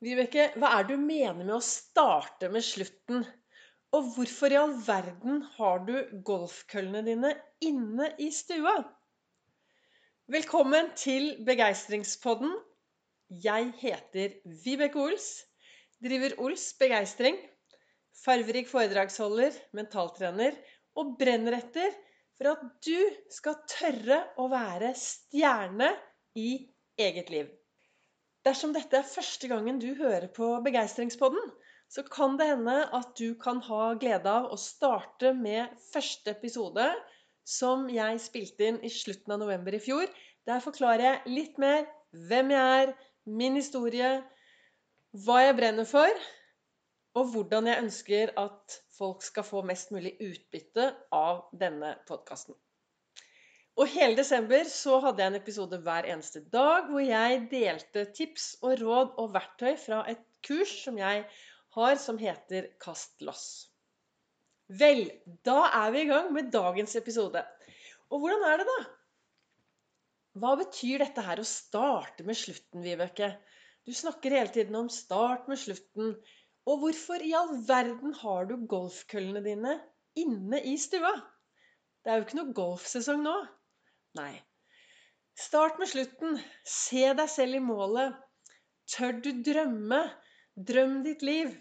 Vibeke, hva er det du mener med å starte med slutten? Og hvorfor i all verden har du golfkøllene dine inne i stua? Velkommen til Begeistringspodden. Jeg heter Vibeke Ols, driver Ols Begeistring, farverik foredragsholder, mentaltrener og brenner etter for at du skal tørre å være stjerne i eget liv. Dersom dette er første gangen du hører på Begeistringspodden, så kan det hende at du kan ha glede av å starte med første episode som jeg spilte inn i slutten av november i fjor. Der forklarer jeg litt mer hvem jeg er, min historie, hva jeg brenner for, og hvordan jeg ønsker at folk skal få mest mulig utbytte av denne podkasten. Og hele desember så hadde jeg en episode hver eneste dag hvor jeg delte tips og råd og verktøy fra et kurs som jeg har, som heter Kast loss. Vel, da er vi i gang med dagens episode. Og hvordan er det, da? Hva betyr dette her å starte med slutten, Vibeke? Du snakker hele tiden om start med slutten. Og hvorfor i all verden har du golfkøllene dine inne i stua? Det er jo ikke noe golfsesong nå. Nei. Start med slutten. Se deg selv i målet. Tør du drømme? Drøm ditt liv.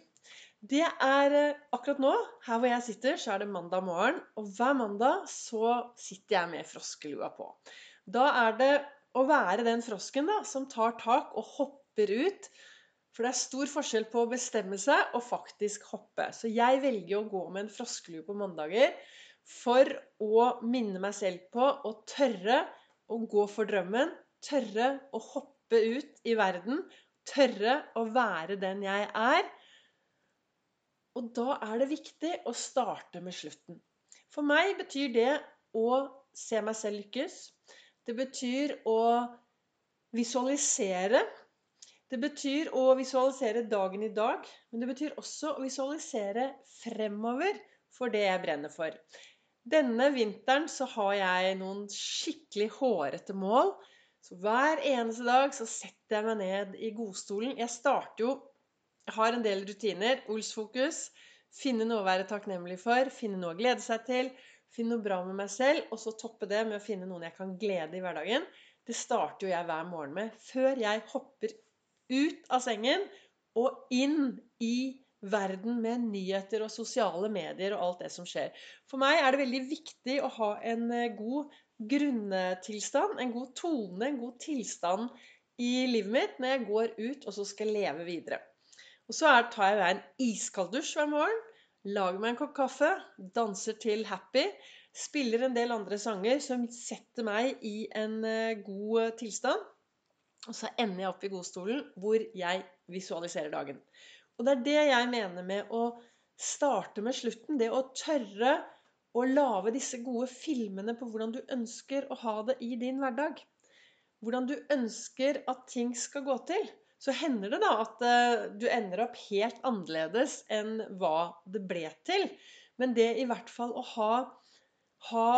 Det er eh, akkurat nå, her hvor jeg sitter, så er det mandag morgen. Og hver mandag så sitter jeg med froskelua på. Da er det å være den frosken da, som tar tak og hopper ut. For det er stor forskjell på å bestemme seg og faktisk hoppe. Så jeg velger å gå med en froskelue på mandager for å minne meg selv på å tørre å gå for drømmen. Tørre å hoppe ut i verden. Tørre å være den jeg er. Og da er det viktig å starte med slutten. For meg betyr det å se meg selv lykkes. Det betyr å visualisere. Det betyr å visualisere dagen i dag, men det betyr også å visualisere fremover for det jeg brenner for. Denne vinteren så har jeg noen skikkelig hårete mål. Så hver eneste dag så setter jeg meg ned i godstolen. Jeg starter jo Jeg har en del rutiner. Olsfokus. Finne noe å være takknemlig for. Finne noe å glede seg til. Finne noe bra med meg selv. Og så toppe det med å finne noen jeg kan glede i hverdagen. Det starter jo jeg hver morgen med. Før jeg hopper ut av sengen og inn i verden med nyheter og sosiale medier og alt det som skjer. For meg er det veldig viktig å ha en eh, god grunntilstand, en god tone, en god tilstand i livet mitt når jeg går ut og så skal leve videre. Og så tar jeg en iskald dusj hver morgen, lager meg en kopp kaffe, danser til Happy, spiller en del andre sanger som setter meg i en eh, god tilstand. Og så ender jeg opp i godstolen hvor jeg visualiserer dagen. Og det er det jeg mener med å starte med slutten. Det å tørre å lage disse gode filmene på hvordan du ønsker å ha det i din hverdag. Hvordan du ønsker at ting skal gå til. Så hender det da at eh, du ender opp helt annerledes enn hva det ble til. Men det i hvert fall å ha, ha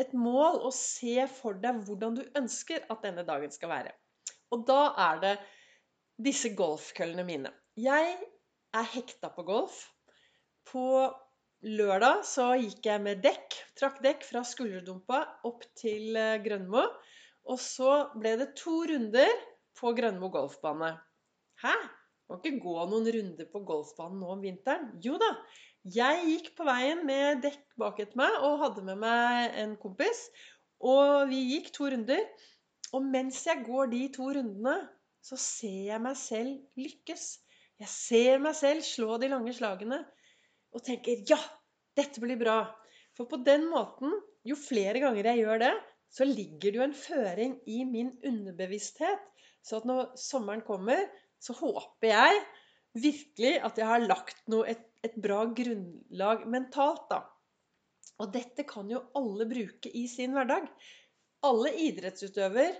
et mål og se for deg hvordan du ønsker at denne dagen skal være. Og da er det disse golfkøllene mine. Jeg er hekta på golf. På lørdag så gikk jeg med dekk, trakk dekk fra skulderdumpa opp til eh, Grønmo. Og så ble det to runder på Grønmo golfbane. Hæ? Må ikke gå noen runder på golfbanen nå om vinteren? Jo da. Jeg gikk på veien med dekk bak etter meg og hadde med meg en kompis. Og vi gikk to runder. Og mens jeg går de to rundene, så ser jeg meg selv lykkes. Jeg ser meg selv slå de lange slagene og tenker ja, dette blir bra. For på den måten, jo flere ganger jeg gjør det, så ligger det jo en føring i min underbevissthet. Så at når sommeren kommer, så håper jeg virkelig at jeg har lagt noe, et, et bra grunnlag mentalt, da. Og dette kan jo alle bruke i sin hverdag. Alle idrettsutøver,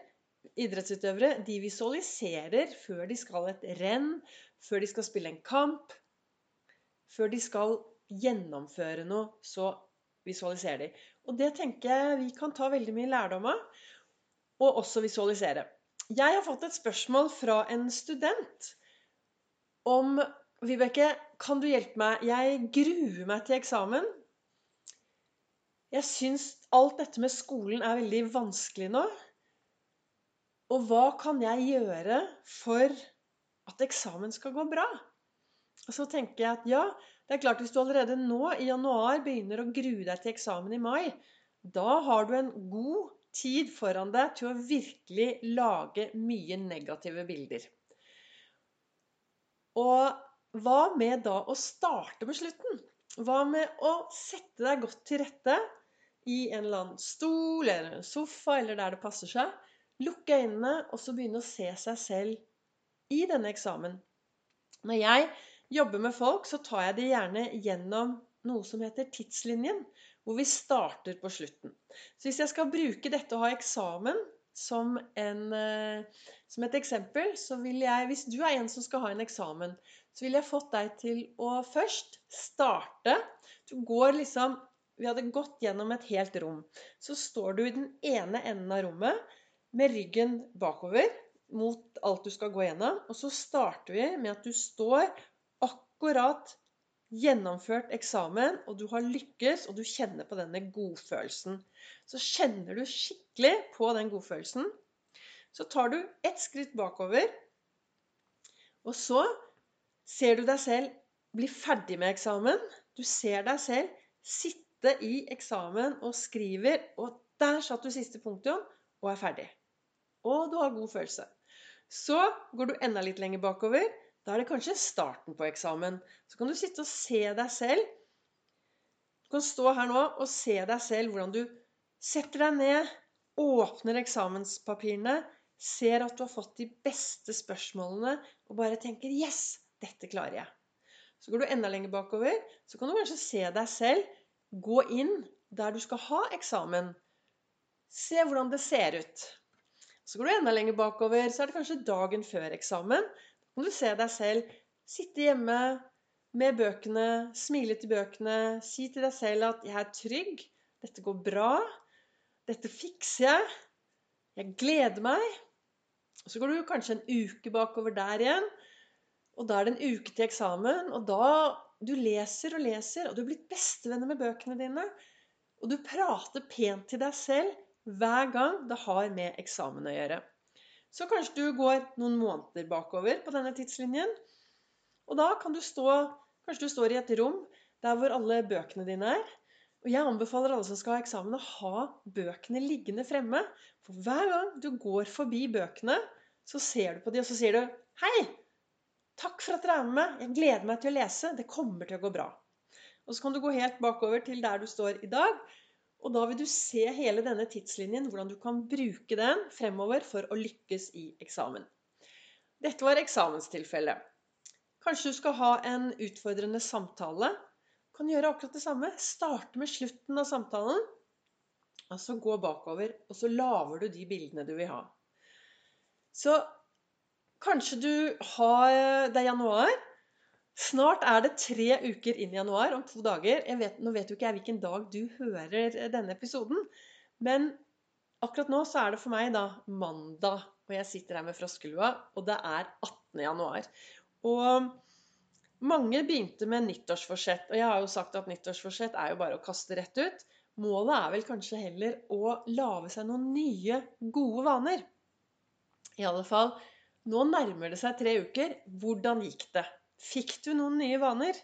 idrettsutøvere de visualiserer før de skal et renn, før de skal spille en kamp, før de skal gjennomføre noe, så visualiserer de. Og det tenker jeg vi kan ta veldig mye lærdom av, og også visualisere. Jeg har fått et spørsmål fra en student om Vibeke, kan du hjelpe meg? Jeg gruer meg til eksamen. Jeg syns alt dette med skolen er veldig vanskelig nå. Og hva kan jeg gjøre for at eksamen skal gå bra? Og så tenker jeg at ja, det er klart hvis du allerede nå i januar begynner å grue deg til eksamen i mai, da har du en god tid foran deg til å virkelig lage mye negative bilder. Og hva med da å starte med slutten? Hva med å sette deg godt til rette i en eller annen stol eller en sofa eller der det passer seg? Lukke øynene og så begynne å se seg selv i denne eksamen. Når jeg jobber med folk, så tar jeg det gjerne gjennom noe som heter tidslinjen, hvor vi starter på slutten. Så hvis jeg skal bruke dette å ha eksamen som, en, eh, som, et eksempel, så vil jeg Hvis du er en som skal ha en eksamen, så ville jeg fått deg til å først starte. Du går liksom Vi hadde gått gjennom et helt rom. Så står du i den ene enden av rommet med ryggen bakover mot alt du skal gå gjennom. Og så starter vi med at du står akkurat gjennomført eksamen, og du har lykkes, og du kjenner på denne godfølelsen så kjenner du skikkelig på den godfølelsen. Så tar du ett skritt bakover, og så ser du deg selv bli ferdig med eksamen. Du ser deg selv sitte i eksamen og skriver, og der satt du siste punktum og er ferdig. Og du har god følelse. Så går du enda litt lenger bakover. Da er det kanskje starten på eksamen. Så kan du sitte og se deg selv. Du kan stå her nå og se deg selv hvordan du Setter deg ned, åpner eksamenspapirene, ser at du har fått de beste spørsmålene, og bare tenker 'Yes, dette klarer jeg'. Så går du enda lenger bakover. Så kan du kanskje se deg selv gå inn der du skal ha eksamen. Se hvordan det ser ut. Så går du enda lenger bakover, så er det kanskje dagen før eksamen. Da kan du se deg selv sitte hjemme med bøkene, smile til bøkene, si til deg selv at 'jeg er trygg', 'dette går bra', dette fikser jeg. Jeg gleder meg. Og så går du kanskje en uke bakover der igjen. Og da er det en uke til eksamen. Og da Du leser og leser, og du er blitt bestevenner med bøkene dine. Og du prater pent til deg selv hver gang det har med eksamen å gjøre. Så kanskje du går noen måneder bakover på denne tidslinjen. Og da kan du stå Kanskje du står i et rom der hvor alle bøkene dine er. Og jeg anbefaler alle som skal ha eksamen, å ha bøkene liggende fremme. For hver gang du går forbi bøkene, så ser du på de, og så sier du 'Hei! Takk for at dere er med. Jeg gleder meg til å lese. Det kommer til å gå bra.' Og så kan du gå helt bakover til der du står i dag. Og da vil du se hele denne tidslinjen, hvordan du kan bruke den fremover for å lykkes i eksamen. Dette var eksamenstilfellet. Kanskje du skal ha en utfordrende samtale Du kan gjøre akkurat det samme. Starte med slutten av samtalen. Og så gå bakover, og så lager du de bildene du vil ha. Så kanskje du har Det er januar. Snart er det tre uker inn i januar, om to dager. Vet, nå vet jo ikke jeg hvilken dag du hører denne episoden. Men akkurat nå så er det for meg da mandag, og jeg sitter her med froskelua, og det er 18. januar. Og mange begynte med nyttårsforsett, og jeg har jo sagt at nyttårsforsett er jo bare å kaste rett ut. Målet er vel kanskje heller å lage seg noen nye, gode vaner. I alle fall, nå nærmer det seg tre uker. Hvordan gikk det? Fikk du noen nye vaner?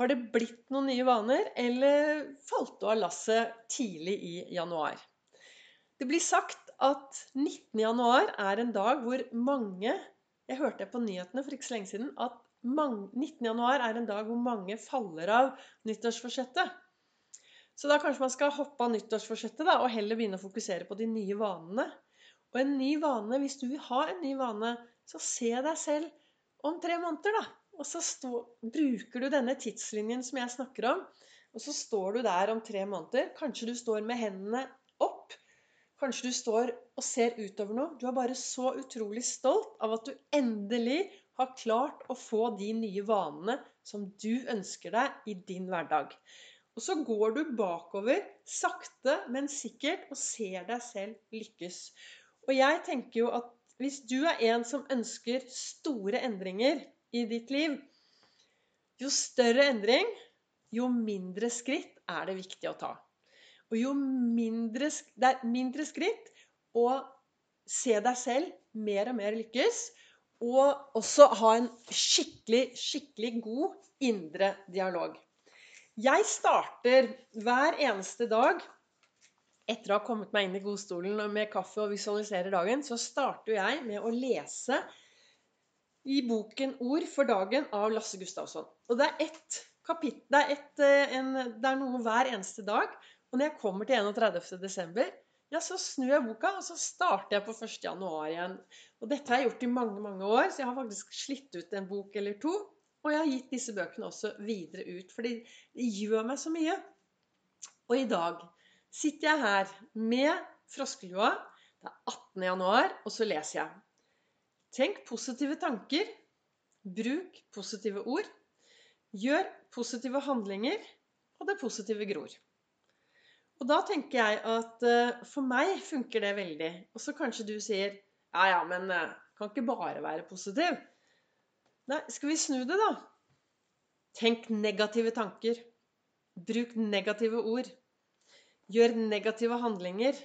Har det blitt noen nye vaner, eller falt du av lasset tidlig i januar? Det blir sagt at 19. januar er en dag hvor mange Jeg hørte på nyhetene for ikke så lenge siden at 19. januar er en dag hvor mange faller av nyttårsforsettet. Så da kanskje man skal hoppe av nyttårsforsettet da, og heller begynne å fokusere på de nye vanene. Og en ny vane, hvis du vil ha en ny vane, så se deg selv om tre måneder, da. Og så stå, bruker du denne tidslinjen som jeg snakker om. Og så står du der om tre måneder. Kanskje du står med hendene opp. Kanskje du står og ser utover noe. Du er bare så utrolig stolt av at du endelig har klart å få de nye vanene som du ønsker deg i din hverdag. Og så går du bakover sakte, men sikkert og ser deg selv lykkes. Og jeg tenker jo at hvis du er en som ønsker store endringer i ditt liv, jo større endring, jo mindre skritt er det viktig å ta. Og jo mindre, det er mindre skritt å se deg selv mer og mer lykkes, og også ha en skikkelig, skikkelig god indre dialog. Jeg starter hver eneste dag etter å ha kommet meg inn i godstolen med kaffe og visualiserer dagen, så starter jeg med å lese i boken 'Ord for dagen' av Lasse Gustavsson. Og det er ett kapittel det et, eh, det er noe hver eneste dag. Og når jeg kommer til 31. desember, ja, så snur jeg boka, og så starter jeg på 1. januar igjen. Og dette har jeg gjort i mange, mange år, så jeg har faktisk slitt ut en bok eller to. Og jeg har gitt disse bøkene også videre ut, fordi det gjør meg så mye. Og i dag sitter jeg her med froskelua. Det er 18. januar, og så leser jeg. Tenk positive tanker. Bruk positive ord. Gjør positive handlinger, og det positive gror. Og da tenker jeg at uh, for meg funker det veldig. Og så kanskje du sier ja, ja, men uh, kan ikke bare være positiv. Nei, skal vi snu det, da? Tenk negative tanker. Bruk negative ord gjør negative handlinger,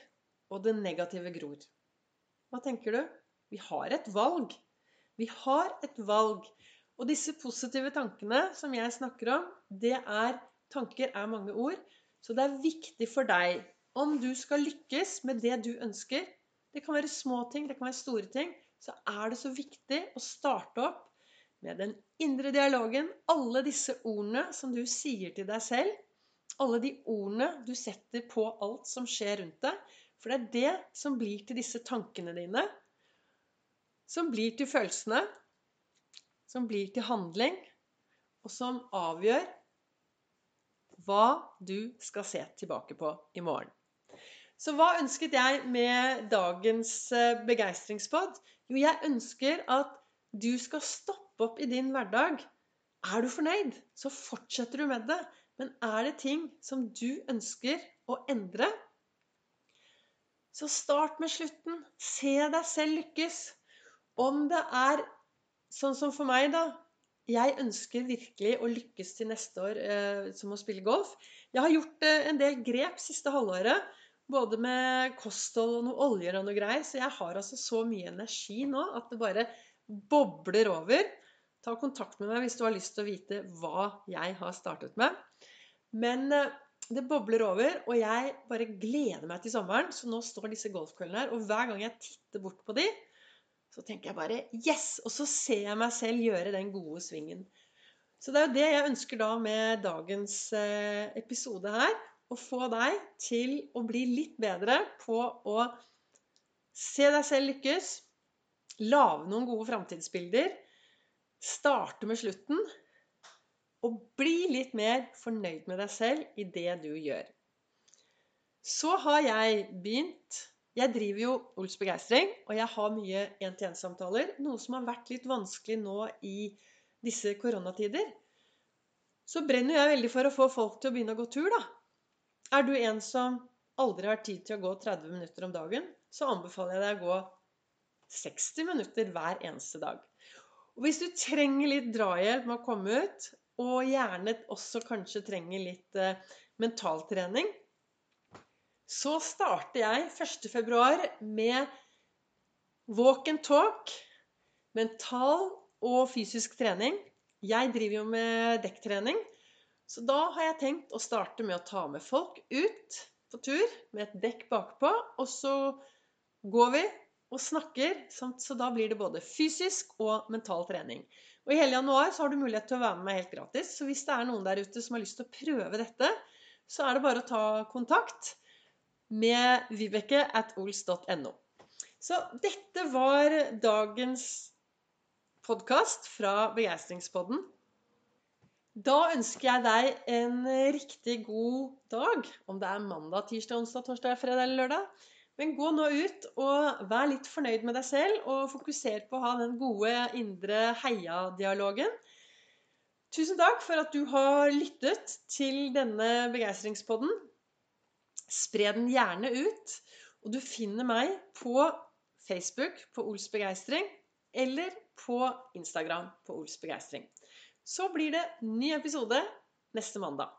og det negative gror. Hva tenker du? Vi har et valg. Vi har et valg. Og disse positive tankene som jeg snakker om, det er Tanker er mange ord. Så det er viktig for deg om du skal lykkes med det du ønsker Det kan være små ting, det kan være store ting. Så er det så viktig å starte opp med den indre dialogen. Alle disse ordene som du sier til deg selv alle de ordene du setter på alt som skjer rundt deg. For det er det som blir til disse tankene dine. Som blir til følelsene. Som blir til handling. Og som avgjør hva du skal se tilbake på i morgen. Så hva ønsket jeg med dagens eh, begeistringspod? Jo, jeg ønsker at du skal stoppe opp i din hverdag. Er du fornøyd, så fortsetter du med det. Men er det ting som du ønsker å endre, så start med slutten. Se deg selv lykkes. Om det er sånn som for meg, da. Jeg ønsker virkelig å lykkes til neste år eh, som å spille golf. Jeg har gjort eh, en del grep siste halvåret. Både med kosthold og noe oljer og noe greier. Så jeg har altså så mye energi nå at det bare bobler over. Ta kontakt med meg hvis du har lyst til å vite hva jeg har startet med. Men eh, det bobler over, og jeg bare gleder meg til sommeren. Så nå står disse golfkøllene her, og hver gang jeg titter bort på de, så tenker jeg bare Yes! Og så ser jeg meg selv gjøre den gode svingen. Så det er jo det jeg ønsker da med dagens eh, episode her. Å få deg til å bli litt bedre på å se deg selv lykkes. Lage noen gode framtidsbilder. Starte med slutten. Og bli litt mer fornøyd med deg selv i det du gjør. Så har jeg begynt Jeg driver jo Ols Begeistring, og jeg har mye én-til-én-samtaler. Noe som har vært litt vanskelig nå i disse koronatider. Så brenner jeg veldig for å få folk til å begynne å gå tur, da. Er du en som aldri har tid til å gå 30 minutter om dagen, så anbefaler jeg deg å gå 60 minutter hver eneste dag. Og hvis du trenger litt drahjelp med å komme ut, og gjerne også kanskje trenger litt eh, mentaltrening, så starter jeg 1.2. med walk and talk, mental og fysisk trening. Jeg driver jo med dekktrening, så da har jeg tenkt å starte med å ta med folk ut på tur med et dekk bakpå, og så går vi og snakker, så da blir det både fysisk og mental trening. Og I hele januar så har du mulighet til å være med meg helt gratis. Så hvis det er noen der ute som har lyst til å prøve dette, så er det bare å ta kontakt med vibeke at ols.no. Så dette var dagens podkast fra Begeistringspodden. Da ønsker jeg deg en riktig god dag. Om det er mandag, tirsdag, onsdag, torsdag, fredag eller lørdag. Men gå nå ut og vær litt fornøyd med deg selv, og fokuser på å ha den gode indre heia-dialogen. Tusen takk for at du har lyttet til denne begeistringspodden. Spre den gjerne ut. Og du finner meg på Facebook på Ols begeistring eller på Instagram på Ols begeistring. Så blir det ny episode neste mandag.